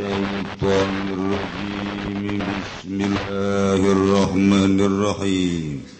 الشيطان الرجيم. بسم الله الرحمن الرحيم.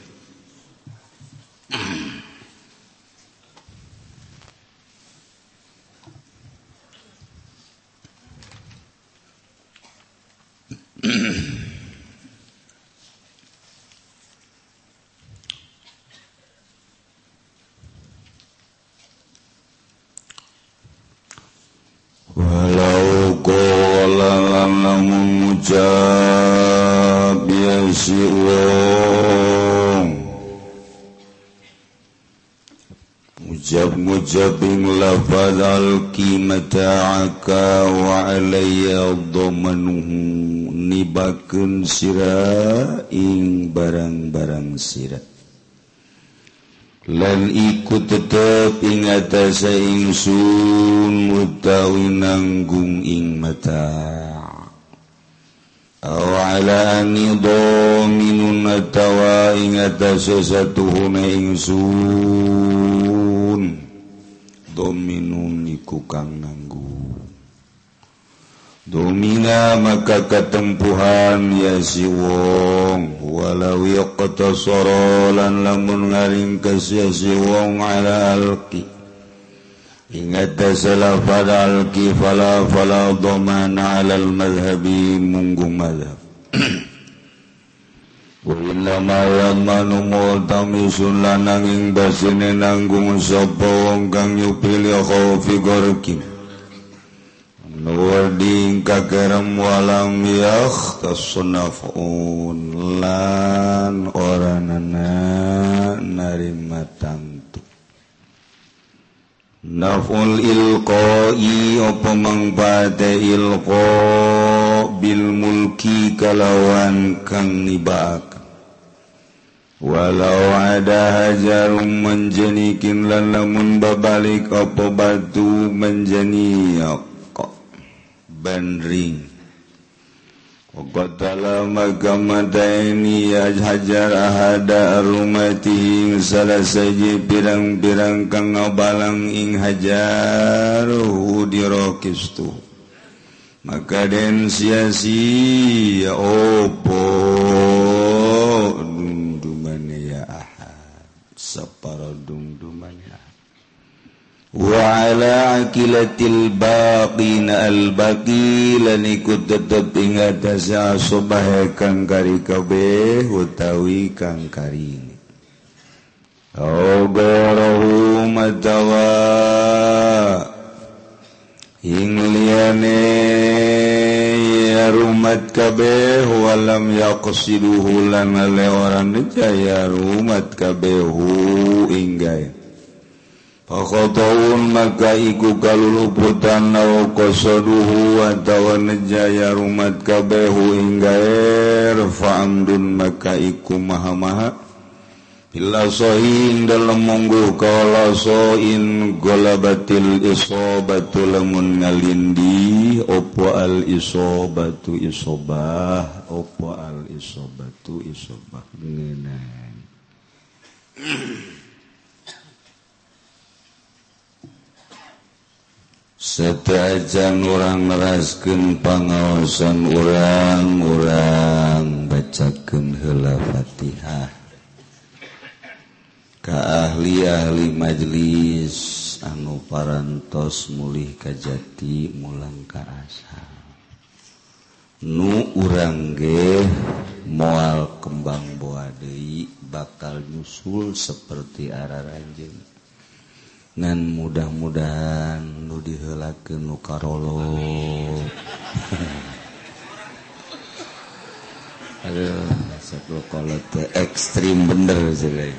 sira ing barang-barang sirat lan iku tetep ing atase ingsun utawi nanggung ing mata. Awala ala atawa ing atase satuhuna ingsun. Dominun iku kang nanggung. Dumina maka ketempuhan ya siwong walau yaqta sorolan lamun ngalingkas ya siwong ala alki. Ingat tasala pada alki fala fala dhamana ala al-madhabi munggu madhab. Kuinna malam manumu tamisun lananging basine nanggung sapa wong kang nyupil ya khawfi gorkim. nuwarding kagerem walam yakhtasunafun lan oranana narima tantu naful ilqai apa mangpate ilqa bil mulki kalawan kang nibak walau ada hajarum menjenikin lan lamun babalik apa batu menjeniak. bandring Ogotalagamadaini hajarahada rumatiing salah saja pirang-pirang kang ngabalang ing hajaruhu dirokistu. Maka den sia-sia opo dungduman ya ahad. Separo dungduman waala kilatil baqina al-baqila niku tetep ing atasa subahe kang kari kabe utawi kang kari Ogorohu matawa ing liyane ya rumat kabeh walam yaqsiduhu lan lewaran jaya rumat kabeh inggae Pakhotoun maka iku kaluluputan na kosoduhu atawa nejaya rumat kabehu hingga er fa'amdun maka iku maha-maha. Bila sohin dalam munggu kawala soin golabatil isobatu lamun ngalindi Opo al isobatu isobah Opo al isobatu isobah. Ngenang Setajan orang meraskan pangaosan orang-orang bacaken hela Fatihah. Ka ahli ahli majlis anu parantos mulih kajati mulang ka asal. Nu urang ge moal kembang boadei bakal nyusul seperti arah ranjeun. ngan mudah-mudahan nu dihela ke nukarolo Aduh, sepuluh kalau teh ekstrim bener sih.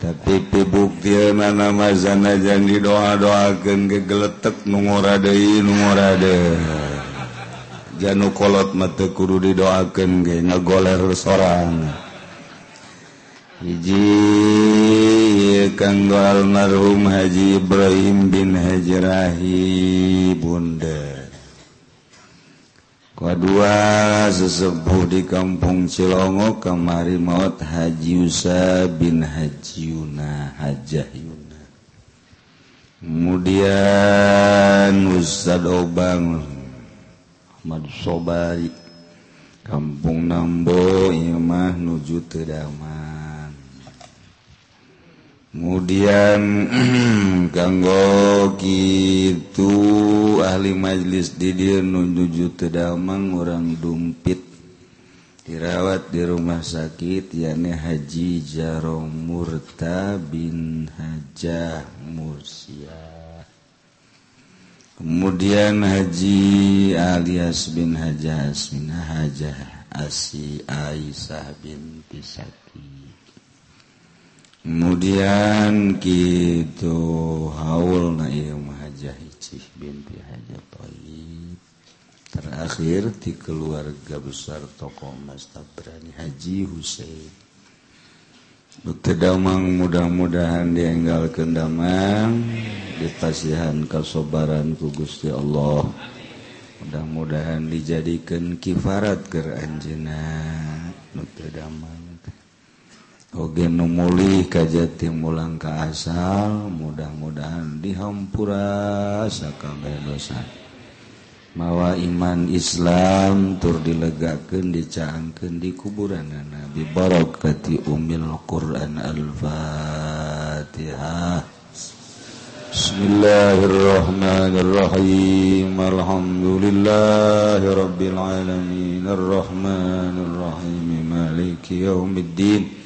tapi pibuktian namazana jangan doa doakan kegeletek nungora deui nungora deui. Janu kolot mata kudu didoakan ge ngagoler sorangan Iji kanggo almarhum Haji Ibrahim bin Hajrahi Bunda. Kedua sesepuh di kampung Cilongo kamari maut Haji Usa bin Hajiuna Hajahyuna kemudian Ustad Obang Ahmad Sobari kampung Nambo imah nuju Tedama. kemudian ganggo gitu ahli majelis didir nunuju tedamang orang dumpit. Dirawat di rumah sakit yakni Haji Jaro Murta bin Hajah Mursia kemudian Haji alias bin Hajah Asminah Hajah Asi Aisyah binti Saki kemudian gitu haul Najahci binti Haja terakhir di keluarga besar tokoh Mas Tabrani Haji Husein. Betedamang mudah-mudahan dienggal kendamang ditasihan kasobaran ku Gusti Allah. Mudah-mudahan dijadikan kifarat ke Anjena Betedamang Oge numuli kajati mulang ka asal mudah-mudahan dihampura sakabeh dosa. mawa iman Islam tur dilegakeun dicaangkan di kuburan Nabi. Barokati umil Quran al-fatihah. Bismillahirrahmanirrahim. Alhamdulillahirabbil alamin. Arrahmanirrahim. Maliki yaumiddin.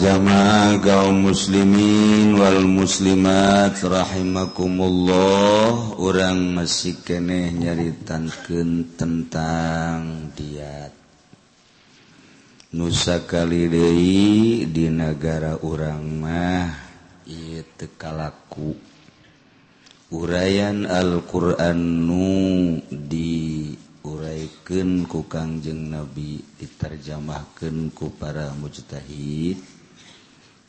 jamaah kaum muslimin Wal muslimat rahimakumullah. Orang masih keeh nyaritanken tentang diat. Nusa Nusakali di negara orang mah itukalaku uraian Alquranu di uraiken ku Kangjeng Nabi diterjemahkan ku para mujtahid.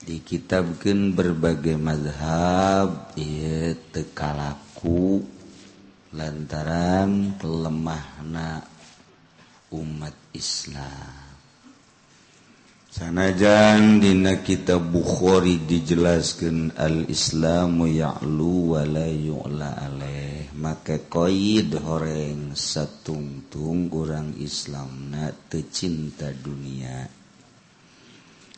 dikitabkan berbagai mazhab ia tekalaku lantaran pelemahna umat Islam. Sanajan dina kitab Bukhari dijelaskan al-islamu ya'lu wa la yu'la alaih. Maka koid horeng satungtung kurang islamna tecinta dunia.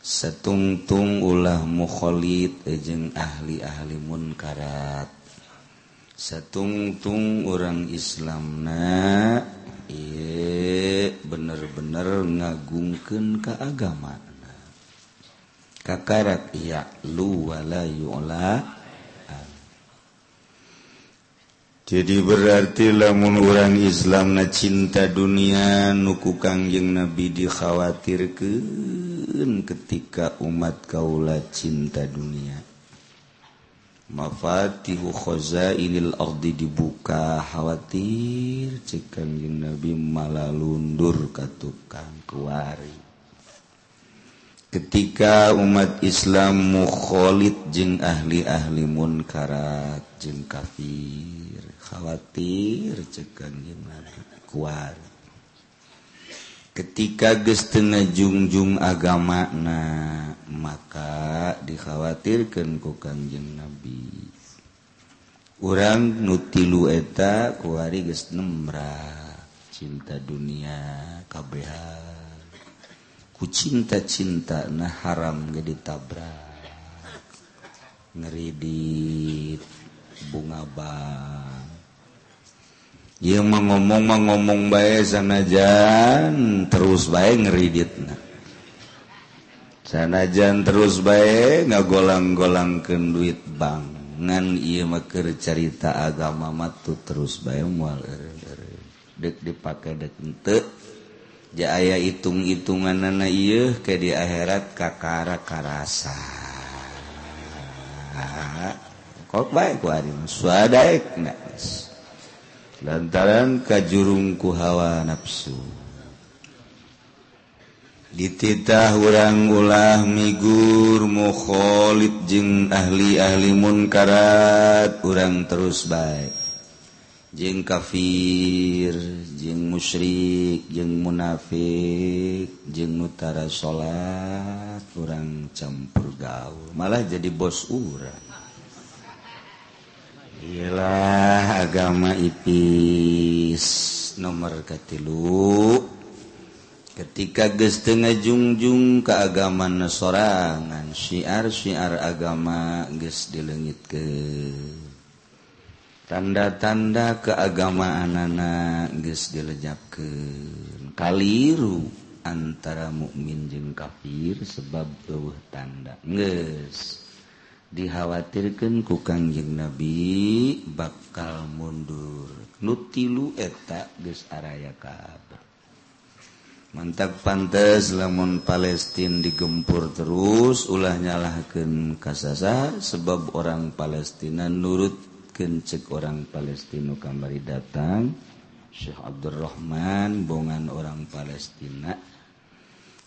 setungtung ulah mukholid eh, ejeng ahli-ahli munkarat. Setungtung orang Islamna na bener-bener ngagungken ke agama kakarat ya lu wala jadi berarti lamun orang Islam na cinta dunia nuku Kangjeng Nabi dikhawatirkan ketika umat kaula cinta dunia. Mafatihu khazainil ardi dibuka khawatir cek kanjeng Nabi malah lundur katukang kuari. ketika umat Islam mukholid jeung ahli-ahli munkarat jeung kafir khawatir cekan kuat. Ketika gestengah jungjung agamakna maka dikhawatirkan ku kanjeng Nabi. Orang nutilu eta kuari geus nemrak cinta dunia kabehan cinta-cinta nah haram ge ditabrak. Ngeridit bunga bang. Yang mengomong mengomong baik sanajan terus baik ngeridit nah sanajan terus baik nggak golang-golangkan duit bang. Ngan iya maker cerita agama matu terus baik mual er, er, er. dek dipakai dek ente. ja aya hitung-hitungan nana ieu ke di akhirat kakara karasa. Kok baik ku ari swadaek lantaran kajurung ku hawa nafsu. Dititah urang ulah migur mukholid jeung ahli-ahli munkarat urang terus baik. jeng kafir jeng musyrik jeng munafik jeng Nutara salat kurang campur gaul. Malah jadi bos urang. Ialah agama ipis nomor katilu. Ketika gestengah jungjung ke agama nasorangan syiar syiar agama ges dilengit ke tanda-tanda keagamaan anak guys dilejapkan kaliru antara mukmin jeung kafir sebab tuh tanda. Guys dikhawatirkan kukangjeng nabi bakal mundur. Nutilu eta guys araya kabar. Mantap pantes lamun Palestina digempur terus ulah nyalahkan kasasa sebab orang Palestina nurut disebutkan cek orang Palestina kamari datang. Syekh Abdurrahman bongan orang Palestina.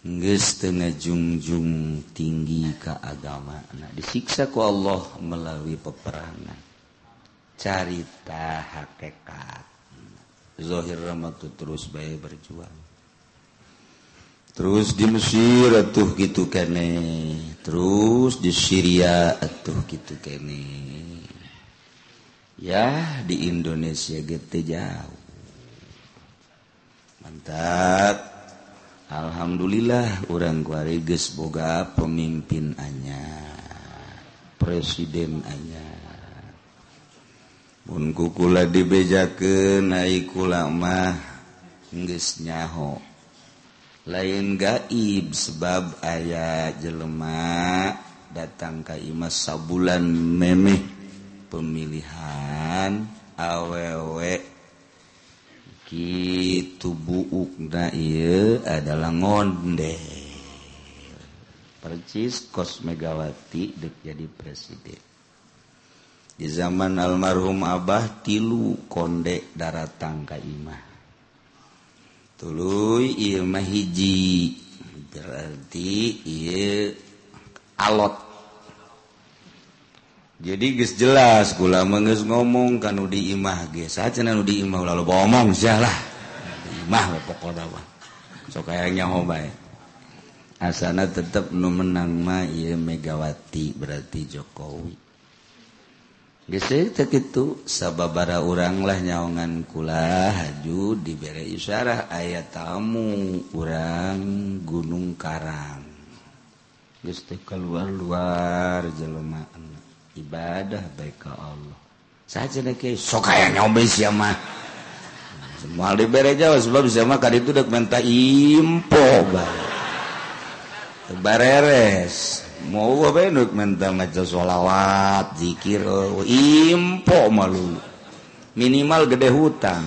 Geus jungjung tinggi ke agama. Nah disiksa ku Allah melalui peperangan. Carita hakikat Zohir Ramatu terus baik berjuang. Terus di Mesir atuh gitu kene. Terus di Syria atuh gitu kene. ya di Indonesia gitu jauh. Mantap. Alhamdulillah orang kuariges boga pemimpin anyar presiden anyar mun kukula dibejakeun ai kula mah geus nyaho. Lain gaib sebab ayah jelema datang ka imah sabulan memeh. pemilihan awewek gitu buukna ieu adalah ngonde percis kos Megawati dek jadi presiden. Di zaman almarhum Abah tilu konde daratang ka imah. Tuluy ieu mah hiji. Berarti ieu alot. jadi guys jelas gula menges ngomong kan di imah guys saja nu di imah lalu ngomong jalah imah pokoknya Sok so kayaknya bae. Asana tetap nu menang ma iya Megawati berarti Jokowi. Guys itu sababara orang lah nyaongan kula haju diberi isyarah ayat tamu orang Gunung Karang. Guys keluar luar jelemaan ibadah baik ke Allah. Saja sok kaya nyobe siapa semua di bere Jawa sebab siapa kali itu dek minta impo bareres. Mau apa dek minta maca sholawat zikir oh, impo malu. Minimal gede hutang.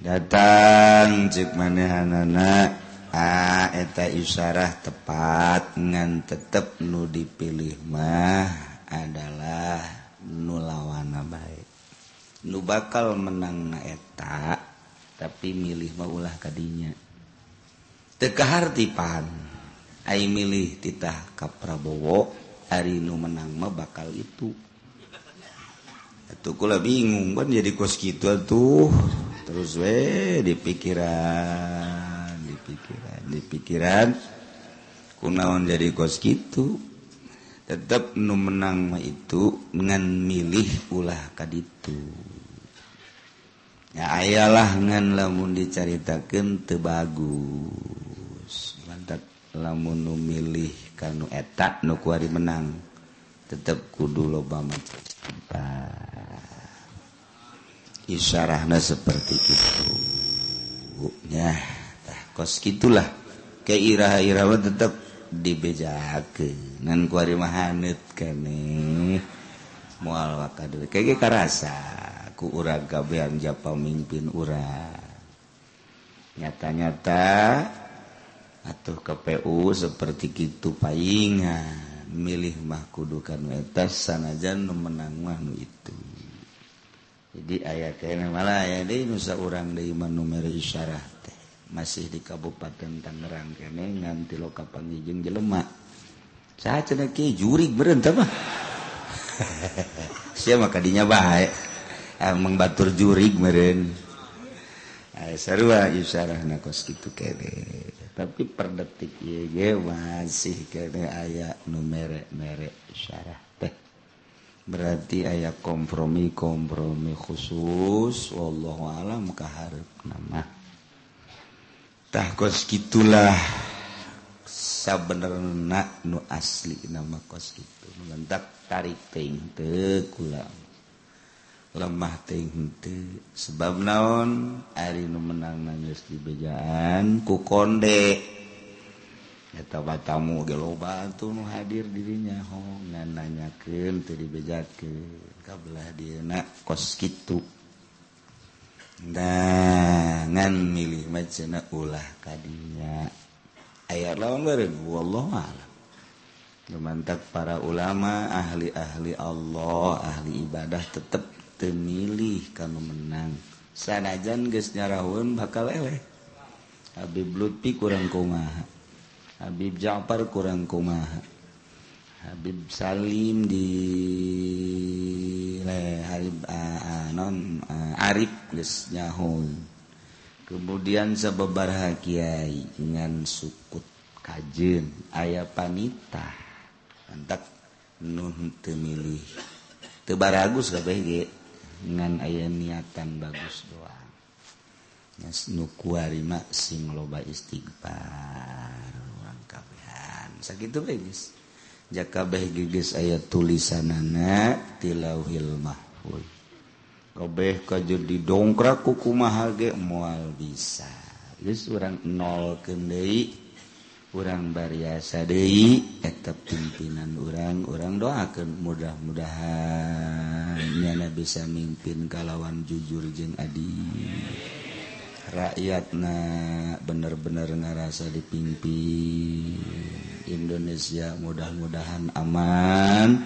Datang cik manehanana eta isyarah tepat ngan tetep nu dipilih mah adalah nulawana baik. Nu bakal menang naeta tapi milih maulah kadinya. Tekahartipan ay milih titah ka Prabowo hari nu menang mah bakal itu. Kula bingung kan jadi kos gitu tuh. Terus we dipikiran pikiran. Di pikiran kunaon jadi kos gitu. Tetap nu menang mah itu ngan milih ulah kaditu ya ayalah ngan lamun dicaritakeun teu bagus. Mantap lamun nu milih kanu eta nu kuari menang tetap kudu loba isyarahnya seperti itu ya. kos gitulah kayak irah-irawan tetap dibejakan nan kuari mahanut kene mual wakadul kayak karasa ku urang kabehan japa mimpin urang. Nyata-nyata atuh KPU seperti gitu paingan. Milih mah kudukan wetas sanajan menang manu itu. Jadi ayat malah ya deh nusa orang dari manumer isyarah teh. masih di Kabupaten Tangerang kene nganti loka panggijeng jelemak saya cenah ki jurig berentah mah. Siapa kadinya baik emang batur jurig meren sarua yusarah nakos gitu kene. Tapi per detik iya ge masih kene aya nu merek-merek syarah teh. Berarti aya kompromi kompromi khusus. Wallahu alam kaharep nama kos gitulah. Sabenerna nu asli nama kos gitu mengendak tarik ting teu kula. Lemah ting te sebab naon? Ari nu menang nangis di bejaan ku konde. Eta batamu ge loba tuh nu hadir dirinya. Ho ngananyakeun teu dibejakeun. Kabelah dieuna kos kitu dangan milih macana ulah kadinya ayat lawan bareng wallahu alam Lumantak para ulama, ahli-ahli Allah, ahli ibadah tetap temilih kamu menang. Sanajan geus nyarahun bakal eleh. Habib Lutfi kurang kumaha. Habib Ja'far kurang kumaha. Habib Salim di le Harib uh, non uh, Arif geus nyahun Kemudian sababaraha kiai dengan sukut kajen aya panita. Antak nu temilih milih. Teu baragus kabeh ge ngan aya niatan bagus doang. Nas nu sing loba istighfar urang kabehan. Sakitu bae. jakabeh gigis ayat tulisanana tilauhil mahfud kabeh kajur didongkrak kuku mahage moal bisa. Geus urang nol kendei urang bariasa deui eta pimpinan urang urang doakeun mudah-mudahan nyana bisa mimpin kalawan jujur jeung adil. rakyatna bener-bener ngerasa dipimpin. Indonesia mudah-mudahan aman.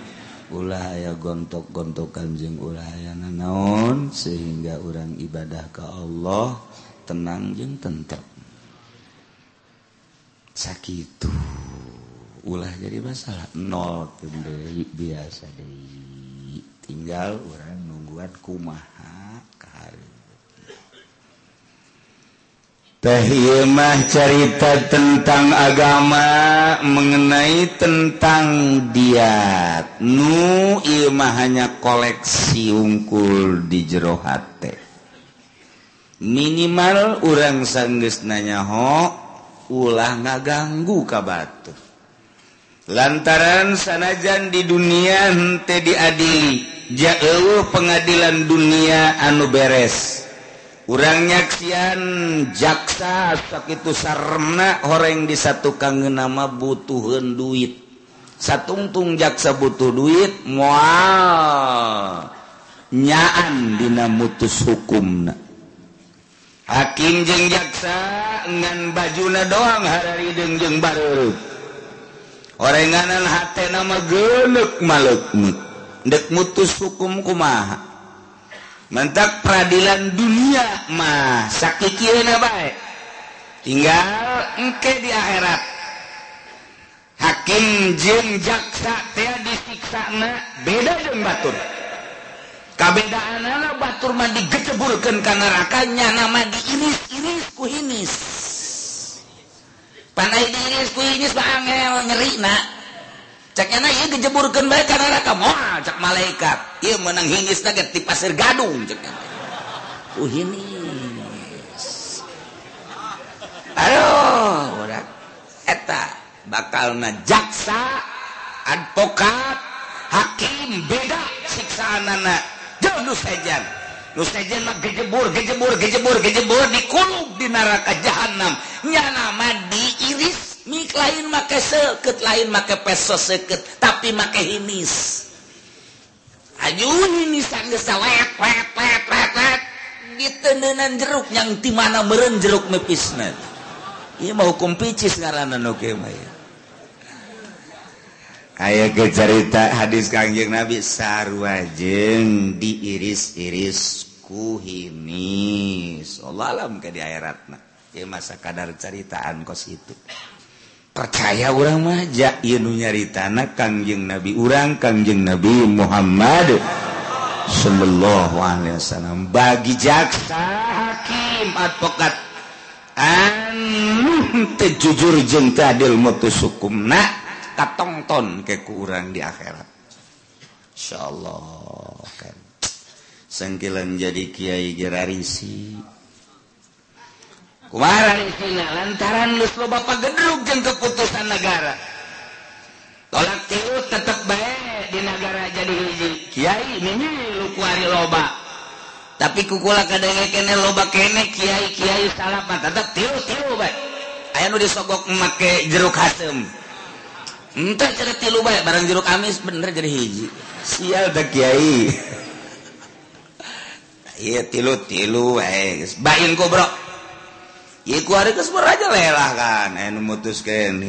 Ulah aya gontok-gontokan jeung aya nanaon sehingga orang ibadah ke Allah tenang jeung tentrem. Sakit ulah jadi masalah. Nol biasa deh tinggal orang nungguan kumaha. Tehmah cerita tentang agama mengenai tentang diat. Nu imah hanya koleksi ungkul di jero hate. Minimal orang sanggeus nanya ho ulah ngaganggu ka batu. Lantaran sanajan di dunia hente diadili jauh pengadilan dunia anu beres. nyaksian jaksa itu sarna orang di satu kangen nama butuhan duit. Satungtung jaksa butuh duit mual nyaan dina mutus hukumna. Hakim jeng jaksa ngan bajuna doang hari deng jeng baru oranganan hati nama gelek maluk dek mutus hukum kumaha? mentak peradilan dunia. Mah sakit baik tinggal engke di akhirat. Hakim jeng jaksa teh disiksa na beda jeung batur. Kabedaan anak batur mah digeceburkan ke nerakanya nama diiris-iris ku hinis. Panai diiris ku hinis bangel ngeri nyeri nak kejeburkan malaikat. Ia menang hingis di pasir gadung uh, Aduh, eta bakal najaksa advokat hakim beda siksaan anak jauh mah gejebur gejebur gejebur gejebur dikuluk di neraka jahanam nya nama diiris mik lain make seket lain make peso seket tapi make hinis Ajun ini sanggeus wet wet wet wet wet jeruk yang di mana meureun jeruk mepisna ieu mah hukum picis ngaranan oke mah Aya ke cerita hadis kangjeng Nabi sarwajeng diiris-iris ku hinis. Allah alam ke di akhiratna. Ya masa kadar ceritaan kos itu. percaya orang maja Iu nyaritana Kangjeng Nabi urang Kangjeng Nabi Muhammad Shallallahu Alaihi Wasallam. Bagi jaksa hakim advokat anu jujur jeng tadil mutus hukum nak katongton ke kurang di akhirat. Insya Allah kan. Sengkilan jadi kiai gerarisi. lantaran Lu Bapak Gedruk yang keputusan negara. Tolak tiut tetep baik di negara jadi hiji. Kiai ini lu kuari loba. Tapi kukula kadang kene loba kene Kiai Kiai salapan tetep tiut tiut baik ayah nu disogok make jeruk hasem. Entah cara tilu baik barang jeruk amis bener jadi hiji. Sial dah Kiai. Iya tilu tilu baik bayin kok bro Iku hari aja lelah kan anu mutuskeun.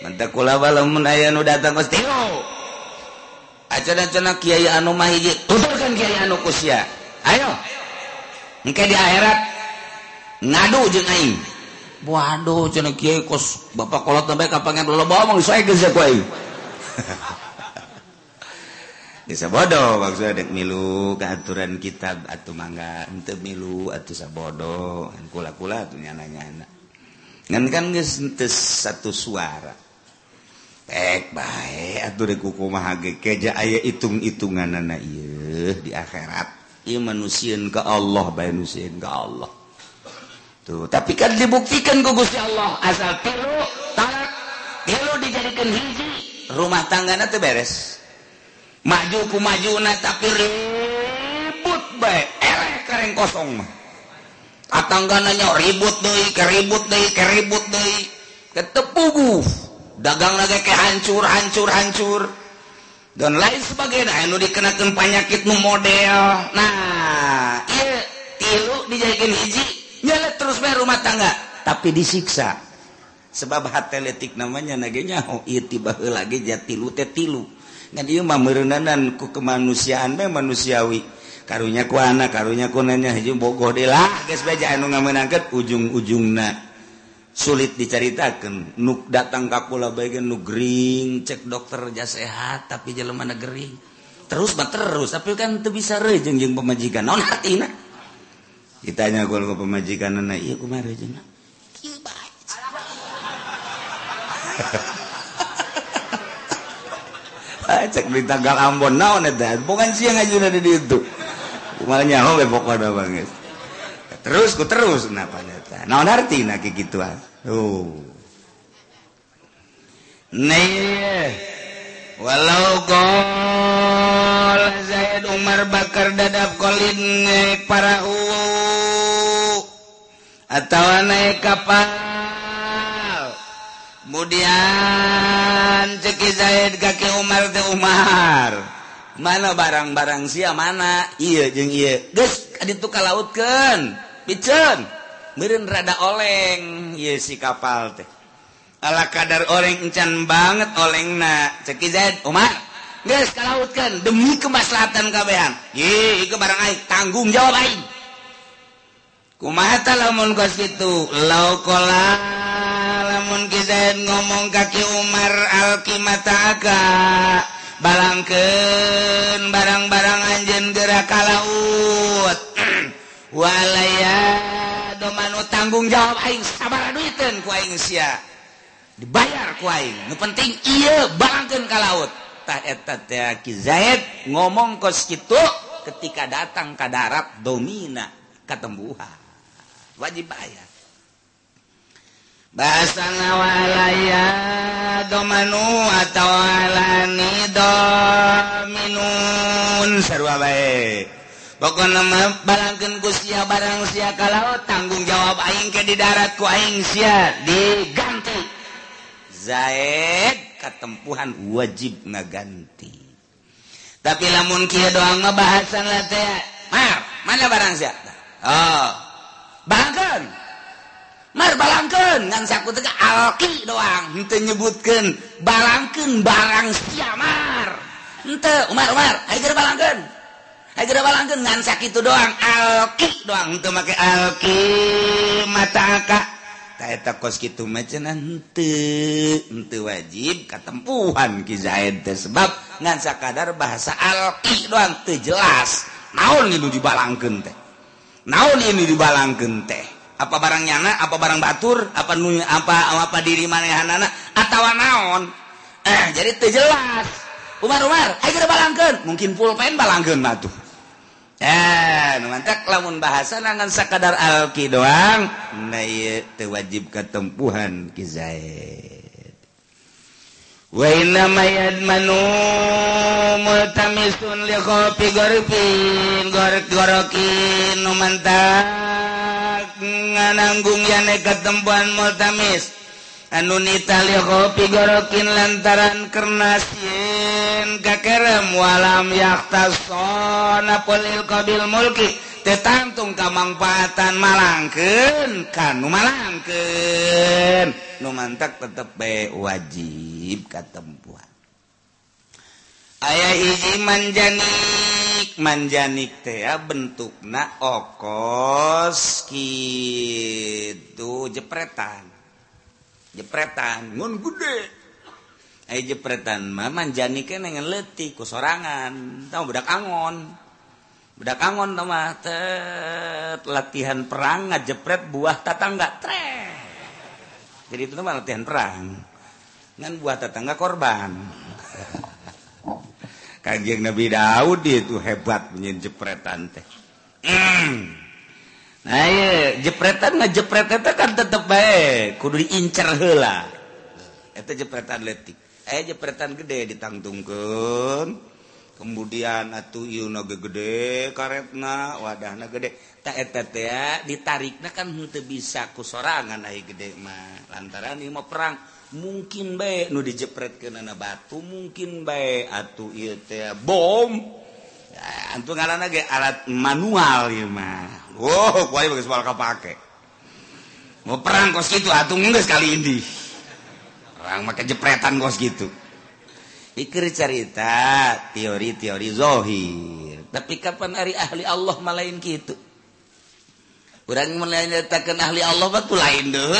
Mentek kula lamun aya nu datang geus tilu. Acan-acan kiai anu mah hiji, tuturkeun kiai anu kusia Ayo. Engke di akhirat ngadu jeung aing. Waduh, cenah kiai kos bapak kolot bae kapangan loba omong sae geus ku aing. bisa bodoh maksudnya dek milu ke aturan kitab atau mangga ente milu atau sabodo kula kula tuh nyana nyana ngan kan geus satu suara. Pek bae atuh dek kumaha ge keja aya hitung-hitunganna ieu di akhirat. Ieu manusieun ka Allah bae nusieun ka Allah. Tuh tapi kan dibuktikan ku Gusti Allah asal tilu talak tilu dijadikan hiji rumah tanggana teu beres. maju ku majuna tapi ribut baik eleh kereng kosong mah. Katangananya ribut deui keribut deui keribut deui. Ketepugu dagang lagi ke hancur hancur hancur. Dan lain sebagainya. Anu dikenakan penyakit nu model. Nah iya tilu dijadikan hiji. Nyala terus bae rumah tangga. Tapi disiksa. Sebab hati letik namanya nagenya nyaho. Ieu tiba lagi jatilu teh tilu dan merenanan ku kemanusiaan be manusiawi. Karunya ku anak karunya kunanya hiji bogoh delah geus beja anu ngamenangkan ujung-ujungna. Sulit diceritakan nuk datang kakula bagian nu gering cek dokter ja sehat tapi jelema mana gering. Terus bah terus tapi kan tuh bisa rejeng jeung pemajikan non ditanya kalau ke pemajikan nana iya cek di tanggal Ambon naon eta? Bukan siang aja di ditu. Malah nyaho we pokona banget terus ku terus kenapa eta naon artina ki kitu oh Nih, walau gol Zaid Umar Bakar dadap kolin naik para u atau naik kapal. kemudian ceki Zaid kaki Umar teh Umar. Mana barang-barang sia mana? Iya jeung iya. Geus ditu ka lautkeun piceun meureun rada oleng. Ieu si kapal teh. Ala kadar oleng encan banget olengna. Ceki Zaid Umar. Geus ka lautkeun demi kemaslahatan kabehan. Ieu itu barang aing. Tanggung jawab aing. Kumaha lamun kos kitu laukola lamun Kizaid ngomong kaki Umar Alkimataka balangken barang-barang Anjen gerak laut. Walaya domanu tanggung jawab aing sabar duiten ku aing sia. Dibayar ku aing. Nu penting ieu balangkeun ka laut. Tah eta teh Kizaid ngomong kos kitu ketika datang ka darat domina katembuha wajib bayar. bahasa nawalaya domanu atau alani dominun. Sarua bae pokokna mah balangkeun ku sia barang sia kalau tanggung jawab aing ke di darat ku aing sia diganti. Zaid katempuhan wajib ngaganti tapi lamun kieu doang mah bahasan lah teh mar mana barang sia? Oh bangkeun Mar balangkeun ngan saku teka alki doang. henteu nyebutkeun balangkeun barang siamar. henteu Umar Umar, hayu geura balangkeun hayu geura balangkeun ngan sakitu doang alki doang. henteu make alki mata aka. Taeta kos kitu mah cenah henteu henteu wajib katempuhan Ki Zaid teh sebab ngan sakadar bahasa alki doang teu jelas. Naon ini dibalangkeun teh? Naon ini dibalangkeun teh? apa barang nyana apa barang batur apa nu apa apa diri manehanana atau naon? Eh jadi teu jelas. Umar Umar ayo kita balangkeun. Mungkin pulpen balangkeun batu eh nu mantak lamun bahasa nangan sakadar alki doang. Nah ieu teu wajib katempuhan ki Zaid. Wa inna mayadmanu mutamisun li kopi gorpin gorek gorokin nu mantak ngananggung yane ketempuan mutamis anu nita li kopi gorokin lantaran kernasin kakerem walam yaktason apolil kobil mulki tetantung kamangfaatan malangkeun kanu malangkeun nu mantak tetep be wajib katempuan ayaah iji manjanik manjanik teh ah bentuk na okoskitu jepretan. Jepretan ngon gede. Aya jepretan mah manjanik nengen letih ku sorangan. Tau bedak angon. Bedak angon tau mah latihan perang ngajepret buah tatangga tre jadi itu mah latihan perang. Ngan buah tatangga korban. Kanjeng Nabi Daud itu hebat punya jepretan teh. Mm. Nah, iya, jepretan ngejepret itu kan tetep baik. Kudu diincer heula. Itu jepretan letik. Eh jepretan gede ditangtungkeun. Kemudian atuh ieu naga gede karetna, wadahna gede. Tak eta teh ditarikna kan henteu bisa ku sorangan gede mah. Lantaran ieu mah perang mungkin baik nu dijepret ke nana batu mungkin baik atuh ieu teh bom. Antu ngaranna ge alat manual ieu mah. Oh kuali bagus poal kapake. Mau perang kos gitu atuh geus kali ini. Perang make jepretan kos gitu Ikir cerita teori-teori zohir. Tapi kapan hari ahli Allah malain gitu orang melain ahli Allah batu lain deh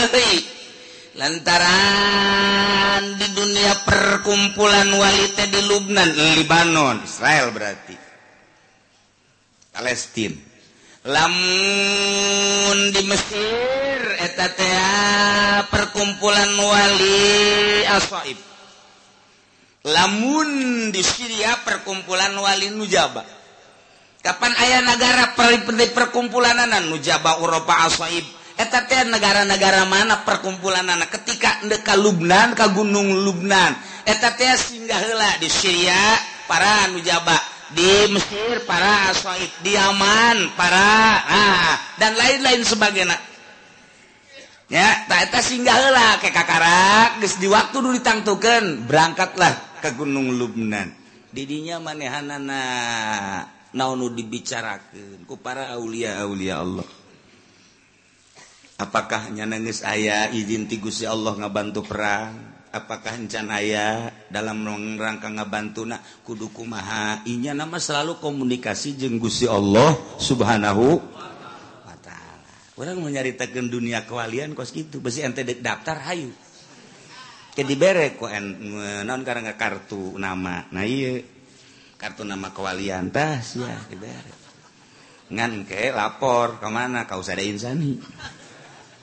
lantaran di dunia perkumpulan walita di Lubnan Libanon Israel berarti. Palestina. Lamun di Mesir etatea perkumpulan wali asoib lamun di Syria perkumpulan wali nujaba. Kapan ayah negara per perkumpulan anak nujaba Eropa asoib eteta negara-negara mana perkumpulan anak ketika deka Lubnan ke Gunung Lubnan. Eteta singgah hela di Syria para nujaba di Mesir para asoid di Yaman para ah dan lain-lain sebagainya. Ya tak eta singgah hela ke kakarak geus di waktu dulu ditangtukeun berangkatlah ke Gunung Lubnan. Didinya manehanana naunu dibicarakan ku para aulia aulia Allah. Apakahnya nangis ayah izin tigusi Allah ngabantu perang Apakah encan ayah dalam rangka ngabantu nak kudu kumaha inya nama selalu komunikasi jeung Gusti Allah subhanahu wa taala. Urang mau nyaritakeun dunia kewalian kos kitu besi ente daftar hayu. Ke dibere ku naon karena kartu nama. Nah iya kartu nama kewalian tas ya dibere. Ngan ke lapor kemana kau usah ada insani.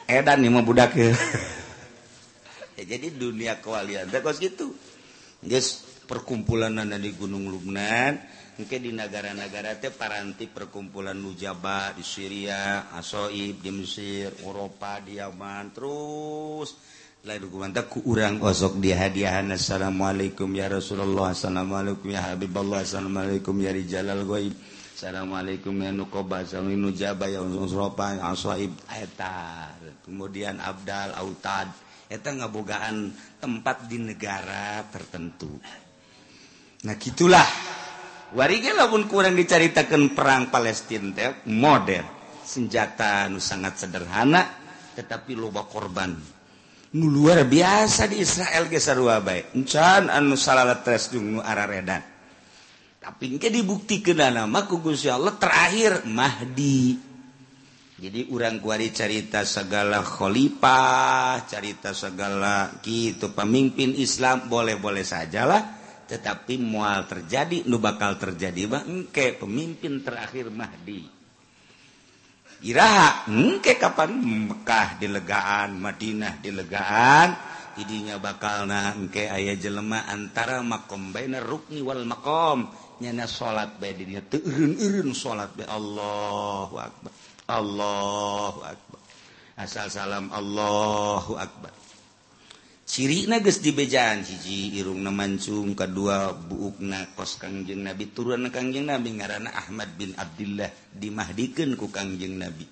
edan nih budak ya, jadi dunia kewalian. Teh kos gitu. Guys perkumpulan nana di Gunung Lumnan mungkin di negara-negara teh paranti perkumpulan Nujaba di Syria Asoib di Mesir Eropa di Yaman terus lain dukungan ku urang osok di hadiahan assalamualaikum ya Rasulullah assalamualaikum ya Habibullah assalamualaikum ya Rijalal Ghaib. Assalamualaikum kemudian Abdal Autad. Eta ngabogaan tempat di negara tertentu. Nah gitulah. Warga lamun kurang diceritakan perang Palestina teh modern. Senjata nu sangat sederhana tetapi loba korban. Nu luar biasa di Israel ge sarua bae. Encan anu salalat res nu araredan tapi engke bukti ke nama Guya Allah terakhir Mahdi. Jadi urang kuari carita segala Khalifah carita segala gitu pemimpin Islam boleh-boleh sajalah. Tetapi mual terjadi nu bakal terjadi bangke pemimpin terakhir Mahdi. Iraha engke kapan Mekah dilegaan Madinah dilegaan idinya bakal nangke ayah jelema antara makom baina rukni wal makom. nyana salat bae di dieu teu eureun-eureun salat bae Allahu akbar. Allahu akbar. Asal salam Allahu akbar. Sirina geus dibejaan hiji irungna mancung kedua buukna kos Kangjeng Nabi turun Kangjeng Nabi ngaranna Ahmad bin Abdullah dimahdikeun ku Kangjeng Nabi.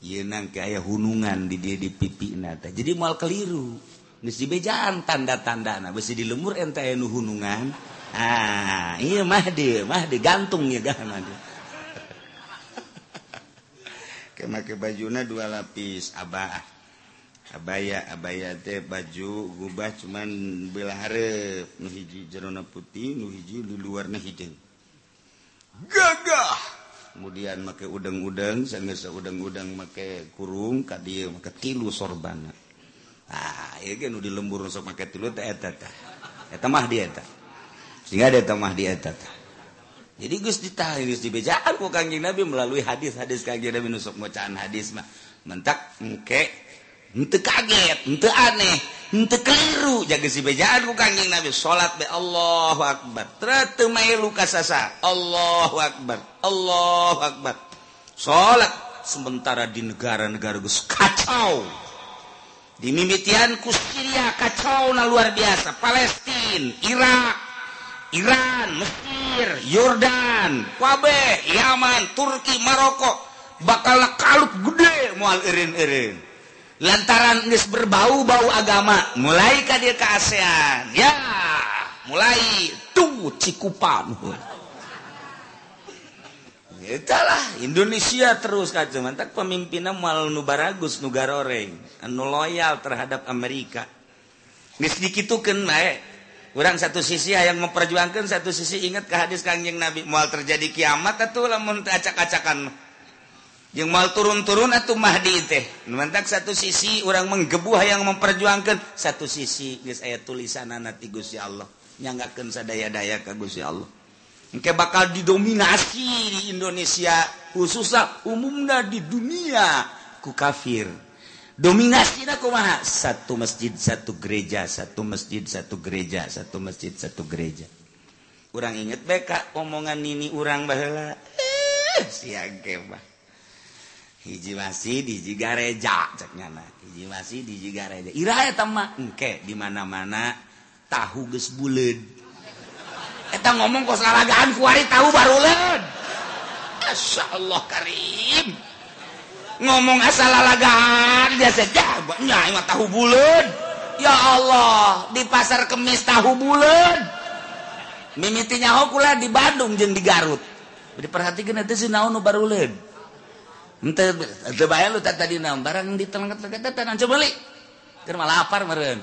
Ieu nangke aya hunungan di dieu di pipina teh. Jadi moal keliru. Geus dibejaan tanda-tandana. Beusi di lemur ente aya nu hunungan. ah iya mah di mah digantung ya dah mah dia. Kemake bajuna dua lapis abah abaya abaya teh baju gubah cuman belaharep nu hiji jerona putih nu hiji di luarna hijau gagah! Kemudian make udang-udang sanggeus udang-udang make kurung ka dieu make tilu sorbana. Ah ieu ge nu di lembur sok make tilu teh eta tah eta mah di eta. Sehingga ada eta mah di eta tah jadi Gus ditahan Gus dibejaan ku kanjeng Nabi melalui hadis-hadis kanjeng Nabi. Nusuk bacaan hadis mah. Mentak engke ente kaget ente aneh ente keliru. Jaga si bejaan ku kanjeng Nabi. Salat be Allahu akbar. Teratu mailu kasasa Allahu akbar Allahu akbar. Salat sementara di negara-negara Gus. Kacau. Di mimitian ku Syria kacau na luar biasa. Palestina Irak Iran Mesir Yordan wabeh Yaman Turki Maroko bakal kalup gede mual irin-irin. Lantaran geus berbau-bau agama mulai ka dia ke ASEAN. Ya mulai tuh cikupan. Itulah Indonesia terus kaca mantak pemimpinnya mal nu baragus nu garoreng. Anu loyal terhadap Amerika. Geus dikitukeun eh kurang satu sisi yang memperjuangkan satu sisi ingat ke hadis kangjeng Nabi mual terjadi kiamat atau lamun acak-acakan. Yang mal turun-turun atau mahdi teh. Mantak satu sisi orang menggebuh yang memperjuangkan satu sisi guys ayat tulisan nanti Gusti Allah. Nyanggakan sadaya-daya ke Gusti Allah. Engke bakal didominasi di Indonesia khususnya umumnya di dunia ku kafir. dominasi kumaha? Satu masjid satu gereja satu masjid satu gereja satu masjid satu gereja. Kurang inget BK omongan ini urang bahela eh, siage bah hiji masih hiji gareja cek nyana. Hiji masih hiji gareja ira eta mah engke di mana-mana tahu geus buleud. Eta ngomong kos alagaan kuari tahu baruleud masyaallah karim. ngomong asal asalalagaan biasa jabatnya tahu bulan ya Allah di pasar kemis tahu bulan mimitinya hokula di Bandung jeng di Garut. Diperhatikan itu si naon baru leud ente teu bae lu tadi naon? Barang di telengket telengket tetan coba balik keur malah lapar meureun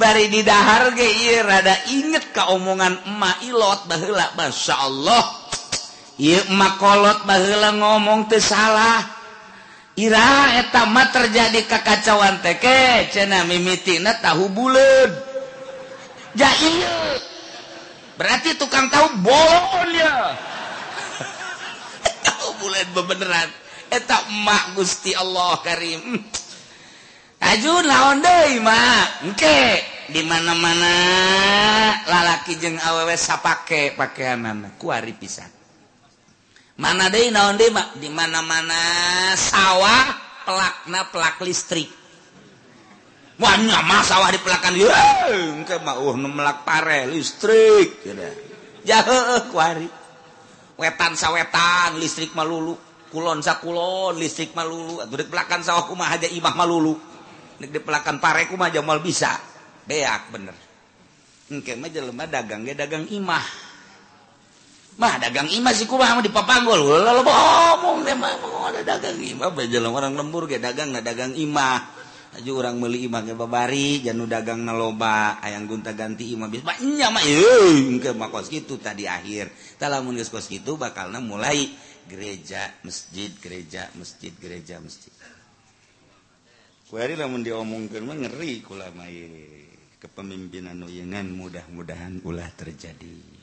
bari di dahar ge ieu rada inget ka omongan emak ilot baheula masyaallah makolot bahla ngomong tuh salah. Ira etama terjadi kekacauan teke cena mimitina tahu bulan jahil berarti tukang tahu bohong ya tahu bulan beneran. Eta emak gusti Allah karim. Ajun laon deui mah engke di mana-mana lalaki jeung awewe sapake pakaianna kuari pisan. mana deh naon deh mak? Di mana mana sawah pelakna pelak listrik. Banyak mah sawah di pelakan yurang ke mah uh melak pare listrik kira jauh kuari wetan sawetan listrik malulu kulon sakulon listrik malulu atau di pelakan sawah kumah aja imah malulu di pelakan pare kumah jamal bisa. Beak bener. Engke mah jelema dagang ge dagang imah. mah dagang imah sih kumaha di papanggol lalu bohong teh mah ada dagang imah. Bejalan orang lembur ge dagang nggak dagang imah. Aja orang meli imah ge babari janu dagang naloba ayang gunta ganti imah biasa banyak mah euy ke makos kitu tadi akhir. Tah lamun geus kos kitu bakalna mulai gereja masjid gereja masjid gereja masjid. Kuari lamun diomongkeun mah ngeri kula mah kepemimpinan uyengan mudah-mudahan ulah terjadi.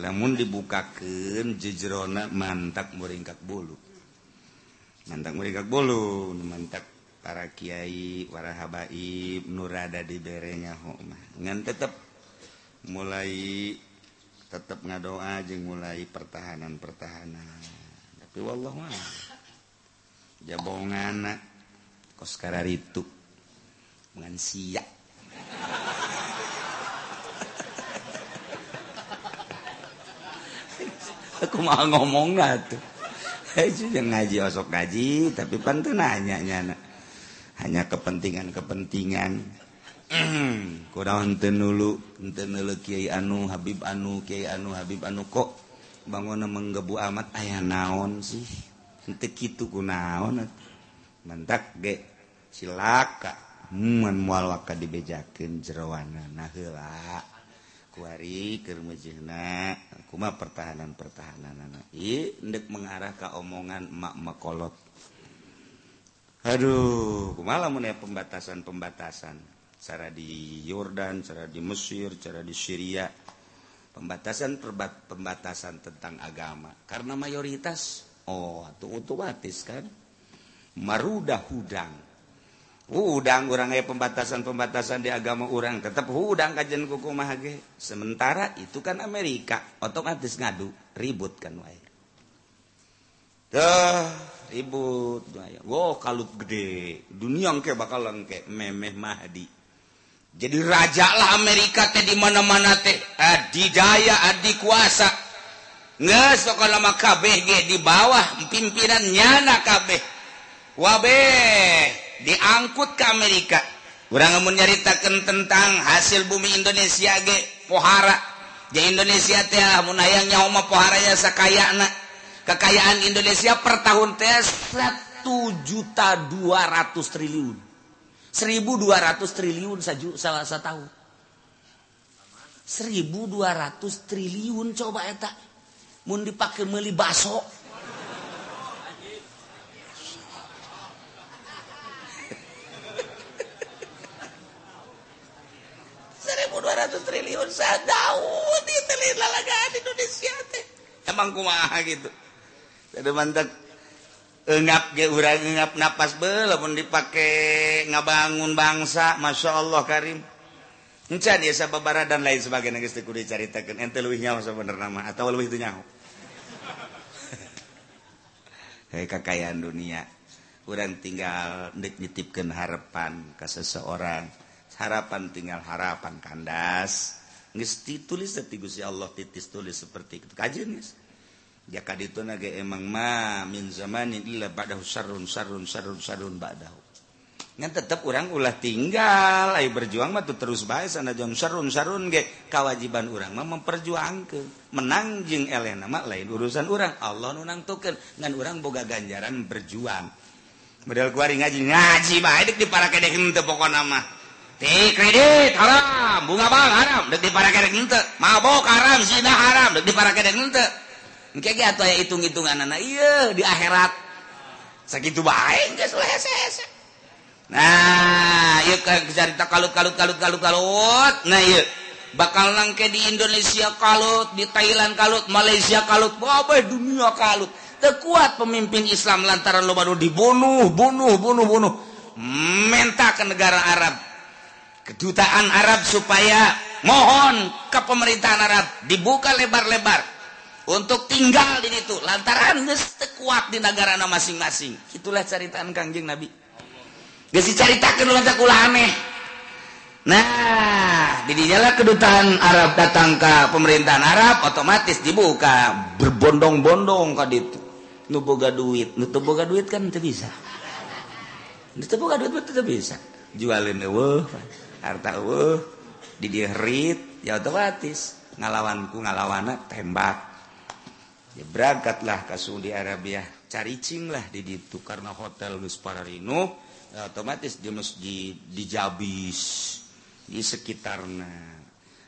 namun dibukakan jejrona mantap meringkat bulu. Mantap meringkat bulu mantap para Kyai para habaib nurada di berenya Homa ngan tetap mulai tetap ngadoa jeng mulai pertahanan pertahanan tapi wallah mah jabongan kos itu ngan siap aku mau ngomong nah tuh. Eh, yang ngaji osok ngaji tapi pantu nanya nyana hanya kepentingan kepentingan kurang tenulu tenulu kiai anu habib anu kiai anu habib anu. Kok bangun menggebu amat? Ayah naon sih? Ente kitu ku naon mentak ge. Silaka. Muan mual waka dibejakeun jeroana nah heula. kuari kermejena kuma pertahanan pertahanan anak ndek mengarah ke omongan emak makolot aduh kumala ya pembatasan pembatasan cara di Yordan cara di Mesir cara di Syria. Pembatasan perbat pembatasan tentang agama. Karena mayoritas oh atau otomatis kan? Marudah hudang. Hudang orang pembatasan-pembatasan di agama orang tetap hudang kajian kuku mahage sementara itu kan Amerika otomatis ngadu ribut kan wae. Ribut Wow kalau gede. Dunia ke bakal lengke memeh Mahdi. Jadi raja lah Amerika teh di mana-mana teh. Adidaya adik kuasa. Nggak sok lama KBG di bawah pimpinan nyana KB wabe diangkut ke Amerika. Orang menyaritakan tentang hasil bumi Indonesia ge pohara. Ya Indonesia teh mun hayang nyaho poharanya sakayana. Kekayaan Indonesia per tahun teh 1 juta 200 triliun. 1200 triliun saju salah satu tahun 1200 triliun coba eta. Mun dipakai meli baso. dosa Daud itu lalagaan Indonesia teh. Emang kumaha gitu. Jadi mantap engap ge urang engap napas beula lamun dipakai ngabangun bangsa Masya Allah Karim. Encan ya sababara dan lain sebagainya geus teu kudu dicaritakeun. Ente leuwih nyaho sabenerna mah atawa leuwih teu nyaho? Hei kakayaan dunia. Urang tinggal nitipkeun harapan ka seseorang. Harapan tinggal harapan kandas. tulis Gusti Allah titis tulis seperti itu. Guys. jaka itu naga emang ma min zamanin illa ba'dahu sarun sarun sarun sarun ba'dahu. Ngan tetap orang ulah tinggal ayo berjuang mah tuh terus bae sana jeung sarun sarun ge. Kewajiban orang mah memperjuangkeun. Menang jeung elena mah lain urusan orang Allah nu nangtukeun. Ngan orang boga ganjaran berjuang. Model kuari ngaji ngaji bae dek di para henteu pokona mah. haram bunga bang haram di para mabok haram zina haram di para hitung-hitungan anak iya di akhirat. Segitu baik geus hese-hese nah ieu cerita kalut-kalut kalut-kalut kalut nah ieu bakal nangke di Indonesia kalut di Thailand kalut Malaysia kalut babe dunia kalut. Terkuat pemimpin Islam lantaran lo baru dibunuh bunuh bunuh bunuh. Menta ke negara Arab. kedutaan Arab supaya mohon ke pemerintahan Arab dibuka lebar-lebar untuk tinggal di situ. Lantaran kuat di negara masing-masing. Itulah ceritaan Kangjeng Nabi. Gak diceritakan lantak ulah aneh. Nah didialah kedutaan Arab datang ke pemerintahan Arab otomatis dibuka. Berbondong-bondong kok itu nuboga duit. Nuboga duit kan tidak bisa. Nuboga duit itu bisa. Jualin eueuh. harta uh, didirit ya otomatis. Ngalawanku ngalawana tembak. Ya berangkatlah ke Saudi Arabia. Caricing lah di ditu karena hotel Gus Pararino ya, otomatis di masjid di Jabis di sekitarnya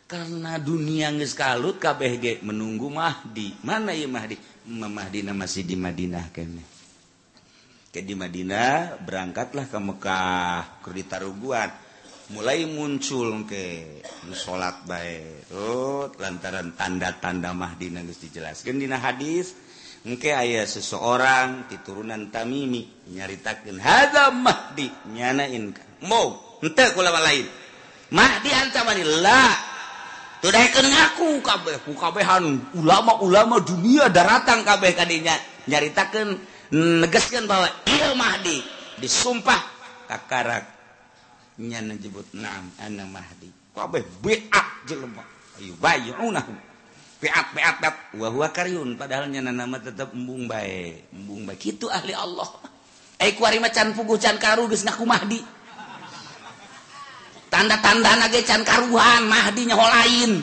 karena dunia geus kalut kabeh ge menunggu Mahdi. Mana ya Mahdi? Mahdina masih di Madinah kene. Ke di Madinah berangkatlah ke Mekah ke ditaruguan mulai muncul ke salat baik oh, lantaran tanda-tanda Mahdina geus dijelaskan Dina hadis engke ayah seseorang diturunan tamimi nyaritakan hada Mahdi nyanain mau ente kulama lain. Mahdi ancaman la. Tudaikeun ngaku kabeh ku kabehan ulama-ulama dunia daratang kabeh kadinya nyaritakeun negaskeun bahwa ieu Mahdi disumpah kakarak nyana jebut naam ana mahdi. Kabe bi'at jelema ayo bayunahu bi'at bi'at wa huwa padahal nyana nama tetap embung bae. Embung bae. Kitu ahli Allah. Ai kuari mah can puguh can karu geus ngakumahdi tanda-tanda nage can karuhan mahdi nya lain.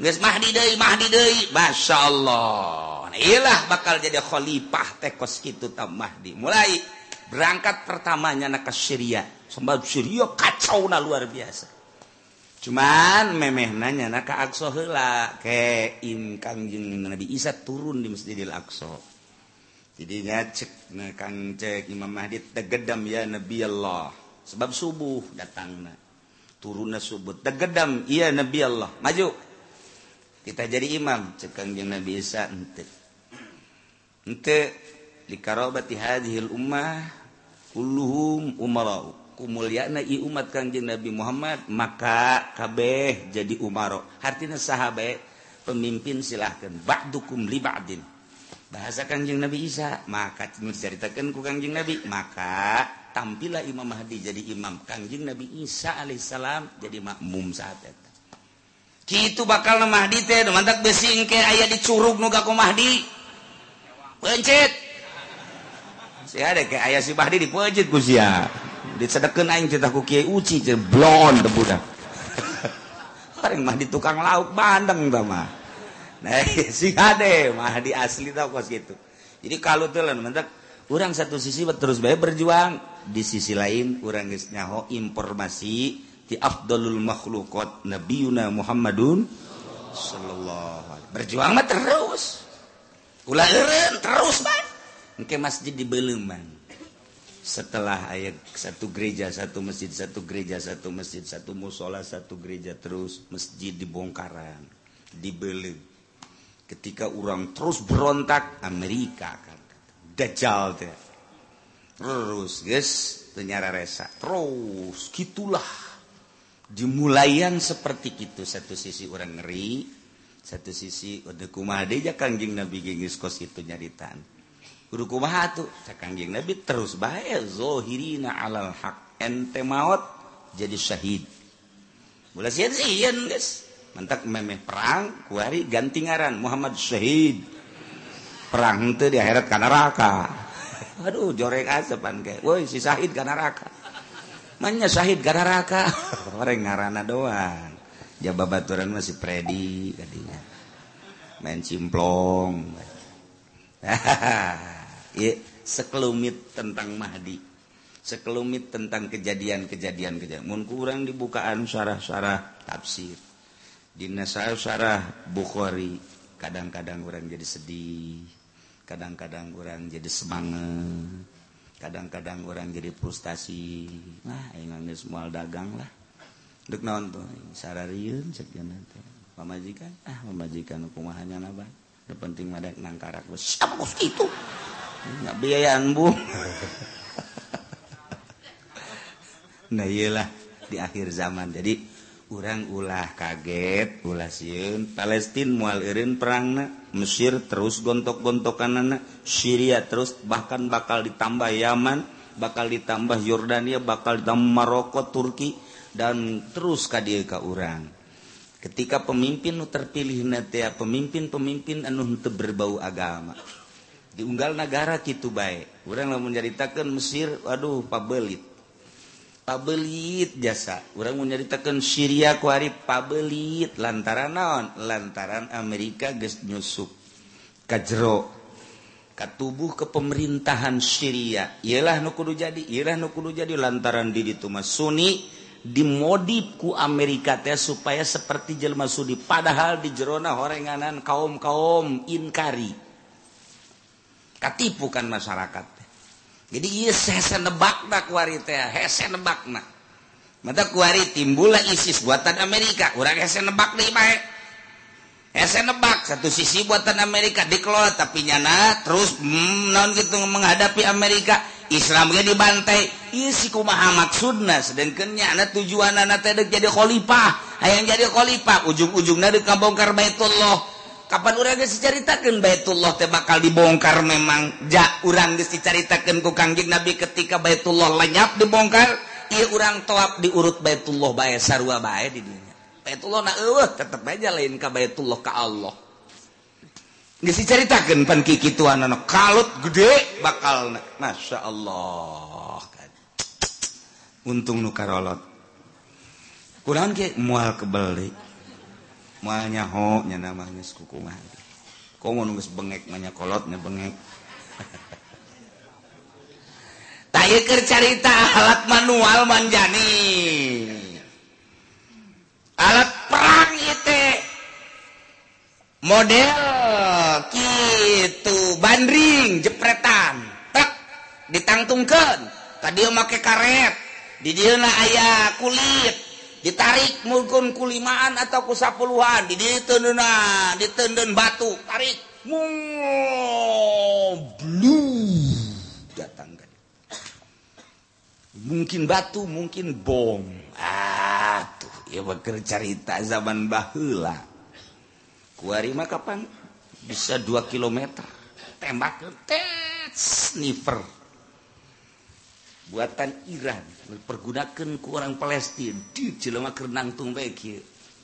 Geus mahdi deui mahdi deui. Masyaallah ilah bakal jadi khalifah tekos kitu tam mahdi. Mulai berangkat pertamanya na ke Syria. Sebab Syria kacau na luar biasa. Cuman memeh nanya na ke Aqsa heula? Ke imkang jeung Nabi Isa turun di Masjidil Aqsa. Jadinya cek na kang cek Imam Mahdi tegedam ya Nabi Allah. Sebab subuh datangna turunna subuh tegedam iya Nabi Allah. Maju. Kita jadi imam cek kang Nabi Isa ente ente likarobat hadhil ummah. kulluhum umarau. Kumulyana i umat kanjeng Nabi Muhammad maka kabeh jadi umaro artinya sahabat pemimpin silahkan ba'dukum li ba'din. Bahasa kanjeng Nabi Isa maka ceritakan ku kanjeng Nabi maka tampillah Imam Mahdi jadi imam. Kanjeng Nabi Isa alaihissalam jadi makmum saat itu gitu bakal Mahdi teh mantap besing ke ayah dicurug nuga ku Mahdi. Pencet! si ada kayak ayah si Bahdi dipejit ku sia. Disedekeun aing cerita ku Kiai Uci jeung blon teu budak. paling mah di tukang lauk bandeng ta mah. Nah, si ade mah di asli tau kos gitu. Jadi kalau telan mentek orang satu sisi terus bae berjuang, di sisi lain orang geus nyaho informasi di afdalul makhluqat nabiyuna Muhammadun sallallahu alaihi berjuang mah terus. Ulah terus bae. Engke masjid di Beluman. Setelah ayat satu gereja, satu masjid, satu gereja, satu masjid, satu musola, satu gereja terus masjid di Bongkaran, di Belum. Ketika orang terus berontak Amerika kan, dajjal teh. Terus guys, ternyara resa. Terus gitulah dimulaian seperti itu satu sisi orang ngeri satu sisi udah kumah aja kangjing nabi gengis kos itu nyaritan Gurukumahatukkangjing Nabi terus baik zohirina alal hak ente maut jadi syahid. Mula sian sian guys. Mantak memeh perang kuari gantingaran Muhammad syahid. Perang itu di akhirat kan neraka. Aduh joreng asepan kayak. Woi si syahid kan neraka. Manya syahid kan neraka. Orang ngarana doang. Jababaturan masih Predi katanya. Main cimplong. Hahaha. Sekelumit tentang Mahdi. Sekelumit tentang kejadian-kejadian kejadian. Mun kurang dibukaan syarah-syarah tafsir. Dina syarah Bukhari kadang-kadang orang jadi sedih. Kadang-kadang orang jadi semangat. Kadang-kadang orang jadi frustasi. Nah ini semua dagang lah. Dek naon tuh? Sarariun sekian nanti pemajikan ah pemajikan hukumahannya nabah penting ada nangkarak. Siapa itu biayaan bu. Nah iyalah di akhir zaman. Jadi orang ulah kaget ulah sieun. Palestina mual eureun perangna Mesir terus gontok-gontokan anak Syria terus bahkan bakal ditambah Yaman bakal ditambah Yordania bakal ditambah Maroko Turki dan terus ka dieu ka urang. Ketika pemimpin nu terpilih nanti pemimpin-pemimpin anu teu berbau agama. diunggal negara gitu baik orang mau menceritakan Mesir Waduh pabelit. Pabelit jasa. Orang menceritakan Syria kuari pabelit. Lantaran naon? Lantaran Amerika ges nyusup kajro katubuh ke pemerintahan Syria. Ialah nu kudu jadi ialah nu kudu jadi. Lantaran di Tumas Sunni dimodipku Amerika teh supaya seperti jelma Sunni. Padahal di jerona horenganan kaum kaum inkari. katipukan masyarakat jadi nebakna mata kuari timbullah ISIS buatan Amerika kurang hese nebak nih baik hese nebak satu sisi buatan Amerika dikelola tapi nyana terus hmm, non gitu menghadapi Amerika Islamnya dibantai. Isiku kumaha maksudna sedangkannya anak tujuan anak teh jadi khalifah. Hayang jadi khalifah ujung-ujungnya dikabongkar Baitullah. Kapan orang dicaritakeun Baitullah teh bakal dibongkar memang ja urang geus dicaritakeun ku Kangjeng Nabi ketika Baitullah lenyap dibongkar ieu urang toap diurut Baitullah bae sarua bae di dinya. Baitullah na eueuh tetep aja lain ka Baitullah ka Allah. Geus dicaritakeun pan kikituanana kalut gede bakal Masya Allah. Untung nu karolot. Kurang ge moal kebeli. mahonyanya bangetkolotnya banget taker carita alat manual manjani. Alat perang itu model gitu bandring jepretan. Tak ditangtungkan tadi make karet. Di dia ayah kulit. ditarik mungkin kulimaan atau kusapuluhan di ditenuna ditendun batu. Tarik. Blue datang mungkin batu mungkin bom. Ah tuh. Ya bakal cerita zaman bahula. Kuari kapan? Pang bisa dua kilometer. Tembak tet sniper buatan Iran pergunakan ke orang Palestina di jelema Kerenang Tumbek kieu.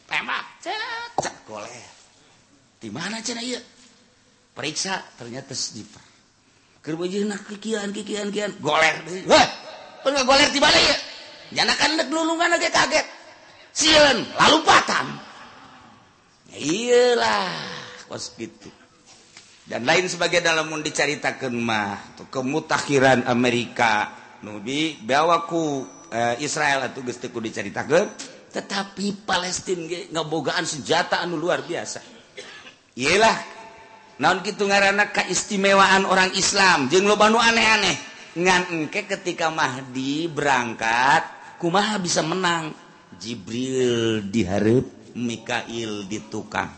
Tembak cecak goleh. Di mana cenah ieu? Periksa ternyata sniper. Keur nak kikian kikian kian goler deui. Wah, pun goler di mana Jangan kan dek lulungan aja kaget. Sieun, lalu patan. Iyalah, kos gitu. Dan lain sebagai dalam diceritakan mah, tuh kemutahiran Amerika, nubi bawaku eh, Israel atau gesteku diceritakan tetapi Palestina ngebogaan senjata anu luar biasa. Ialah naon gitu ngarana keistimewaan orang Islam jeng lo banu aneh-aneh. Ngan engke ketika Mahdi berangkat kumaha bisa menang? Jibril diharap Mikail ditukang.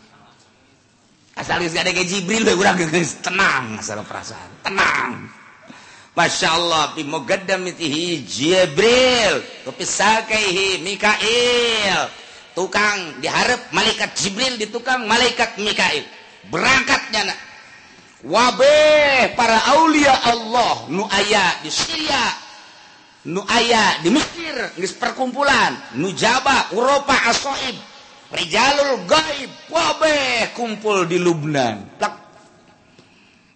Asal gak ada kayak Jibril gue kurang tenang asal perasaan. Tenang. Masya Allah bimugaddamitihi Jibril tapi sakaihi Mikail. Tukang diharap malaikat Jibril di tukang malaikat Mikail. Berangkatnya nak wabe para aulia Allah nu aya di Syria nu aya di Mesir geus perkumpulan nu jaba Eropa asoib rijalul gaib wabe kumpul di Lubnan.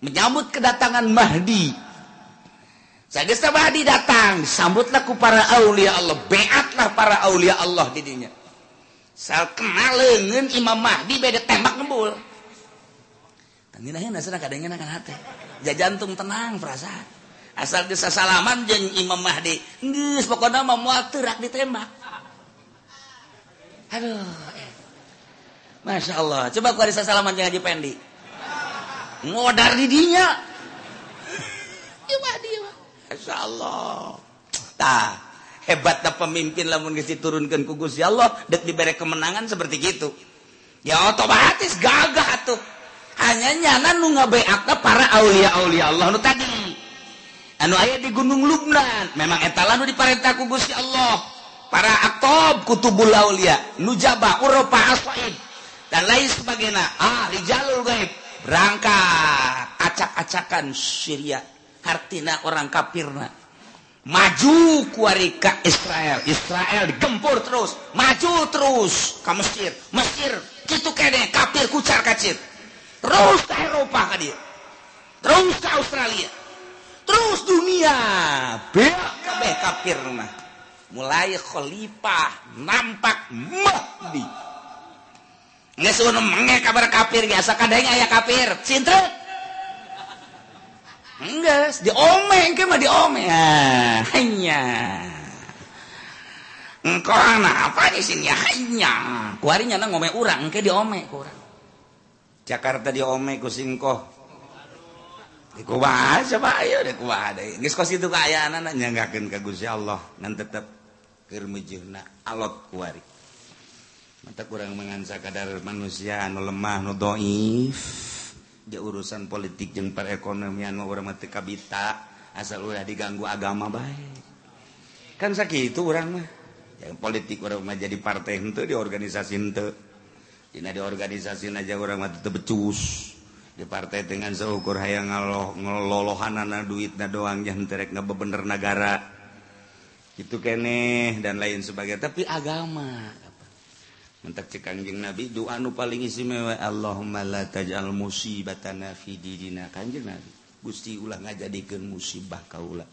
Menyambut kedatangan Mahdi. Sagesta Mahdi datang disambutlah ku para aulia Allah beatlah para aulia Allah didinya sal kenal leungeun Imam Mahdi beda tembak ngebul ja jantung tenang perasaan. Asal bisa salaman jeng Imam Mahdi pokoknya mau terak ditembak. Aduh eh. Masya Allah coba aku bisa salaman jangan Haji Pendi. Ngodar didinya Masya Allahtah hebatlah pemimpin lamun turunkan kugus ya Allah. Dan diberre kemenangan seperti gitu. Ya otomatis gagah tuh hanya nyana nu ngabeakna para aulia aulia Allah nu tadi. Anu ayah di Gunung Lubnan. Memang etalan nu diperintah ku Gusti Allah. Para aktob kutubul aulia. Nujaba uropa aswaib. Dan lain sebagainya. Ah rijalul gaib. Berangkat. Acak-acakan Syria. Kartina orang kafirna maju kuarika Israel. Israel digempur terus. Maju terus ke Mesir Mesir gitu kene kafir kucar kacir. Terus ke Eropa hadir terus ke Australia. Terus dunia. Kabeh kafir nah mulai khalifah nampak mahdi Nggak suruh mengek kabar kafir biasa kadang ayah kafir cintret enggak diomeng ke mah diomeng. ah, hanya. Engkau anak apa di sini hanya. Kuarinya nang ngome urang ke diomeng ku urang. Jakarta diomeng ku singkoh. Dikumaha coba ayo dikumaha deui. Geus kos itu kaayaan nyanggakeun ka Gusti Allah ngan tetep keur meujeuhna alot kuari. Mata kurang mengansa kadar manusia anu lemah nu dhaif. ja urusan politik jeung perekonomian mau orang mati kabita asal ulah diganggu agama baik kan sakit itu orang mah. Yang politik orang mah jadi partai itu di organisasi itu Dina di organisasi aja orang mah teu becus. Di partai dengan seukur hayang ngaloh duit duitna doang yang terek bebener negara itu kene dan lain sebagainya. Tapi agama mentak cekangjing nabi doa nu paling istimewa Allahumma la taj'al musibatana fi didina kanjeng nabi Gusti ulah ngajadikeun musibah kaula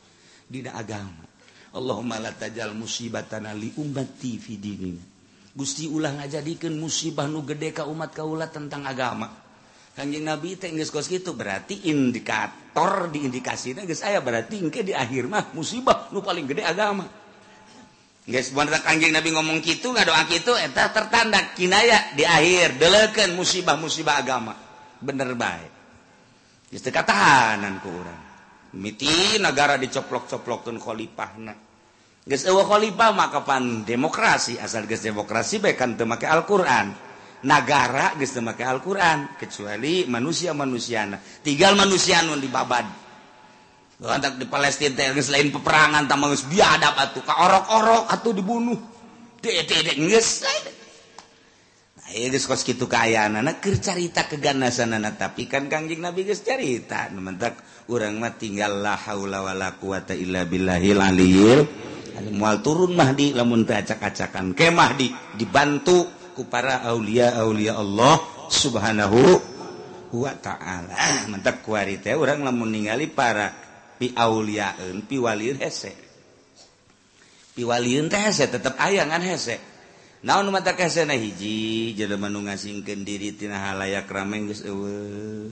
dina agama. Allahumma la taj'al musibatana li ummati fi dinina. Gusti ulah ngajadikeun musibah nu gede ka umat kaula tentang agama. Kanjeng Nabi teh geus kos kitu berarti indikator di indikasina geus aya berarti engke di akhir mah musibah nu paling gede agama. Guys, Kanjeng Nabi ngomong gitu nggak doa gitu eta tertanda kinaya di akhir deleken musibah-musibah agama. Bener baik. Geus teu katahanan ku urang. Miti negara dicoplok-coplokkeun khalifah Geus eueuh khalifah maka pan demokrasi asal geus demokrasi bae kan teu make Al-Qur'an. Negara geus teu make Al-Qur'an kecuali manusia-manusiana. Tinggal manusia nu dibabad. di Palestina selain peperangan tamangus biadab atuh. Ka orok-orok atuh dibunuh. Dedek geus. Nah ieu geus kos kitu kaayana. Keur carita keganasanana. Tapi kan Kangjeng Nabi geus carita. Mentak urang mah tinggal la haula wala quwata illa billahil aliyil moal turun Mahdi lamun teu acak-acakan. Ke Mahdi dibantu ku para aulia aulia Allah subhanahu wa ta'ala. Mentak kuari teh urang lamun ningali para piauliaun piwaliun hese. Piwaliun teh hese tetap ayangan hese. Naon mata hese na hiji? Jelema nu ngasingkeun diri tina halayak rameng geus eueuh.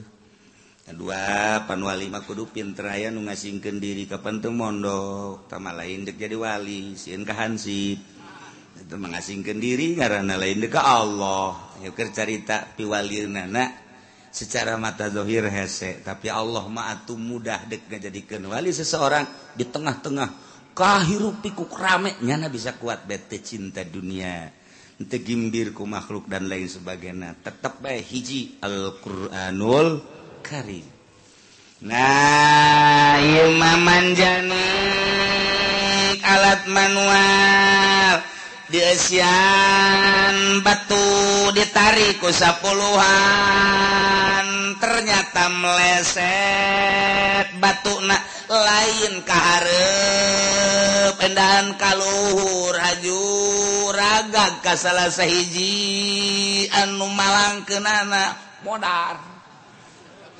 Kedua panwali mah kudu pinter aya nu ngasingkeun diri ka pantu mondok. Tama lain dek jadi wali sieun ka hansip. Itu mengasingkan diri karena lain dek ka Allah. Yuk cerita carita secara mata dhohir hese tapi Allah maatu mudah dek ngajadikeun. Wali seseorang di tengah-tengah kahirup pikuk rame nyana bisa kuat bete cinta dunia. Teu gimbir ku makhluk dan lain sebagainya. Tetap bae hiji Al-Qur'anul Karim. Nah ieu mah manjani alat manual. diasian batu ditarik ku sapuluhan. Ternyata meleset batu nak lain keharep endahan kaluhur haju raga ka salah sahiji. Anu malang kenana modar.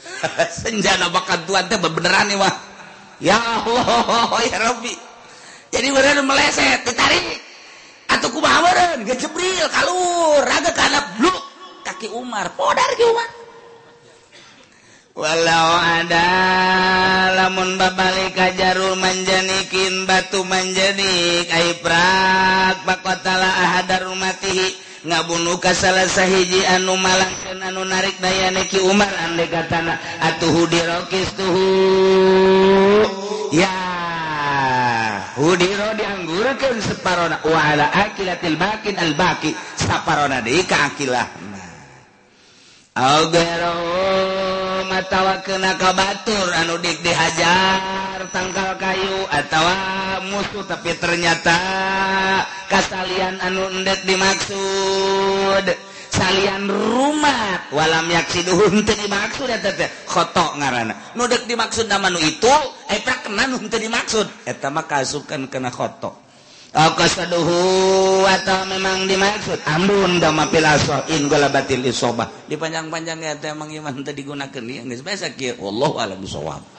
Senjana bakat tuan teh beneran nih wah ya Allah ya Rabbi. Jadi beneran meleset ditarik. Atuhku Jebril kalur raga karena bluk kaki Umar podar ke Umar. Walau ada lamun babalik kajarul manjanikin batu manjanik aibrak bakotala ahadar rumatihi ngabunuh ka salah sahiji anu malangkeun anu narik daya ki Umar ande katana atuh dirokis tuhu ya. Hudiro dianggurkan separona. Wala akilatil bakin al baki. Saparona deui ka akilah. Augero matawa kena ka batur. Anu dik dihajar tangkal kayu atawa musuh. Tapi ternyata kasalian anu endek dimaksud. salian rumah walam yaksi duhun teu dimaksud eta teh khoto ngaranna nu deuk dimaksud nama nu itu eta kena nu teu dimaksud. Eta mah kasukan kana khoto. Au kasaduhu atawa memang dimaksud. Ambun dama pilaso in gola batil isobah dipanjang-panjang eta emang iman teu digunakeun ieu geus. Basa kieu wallahu alam bisawab.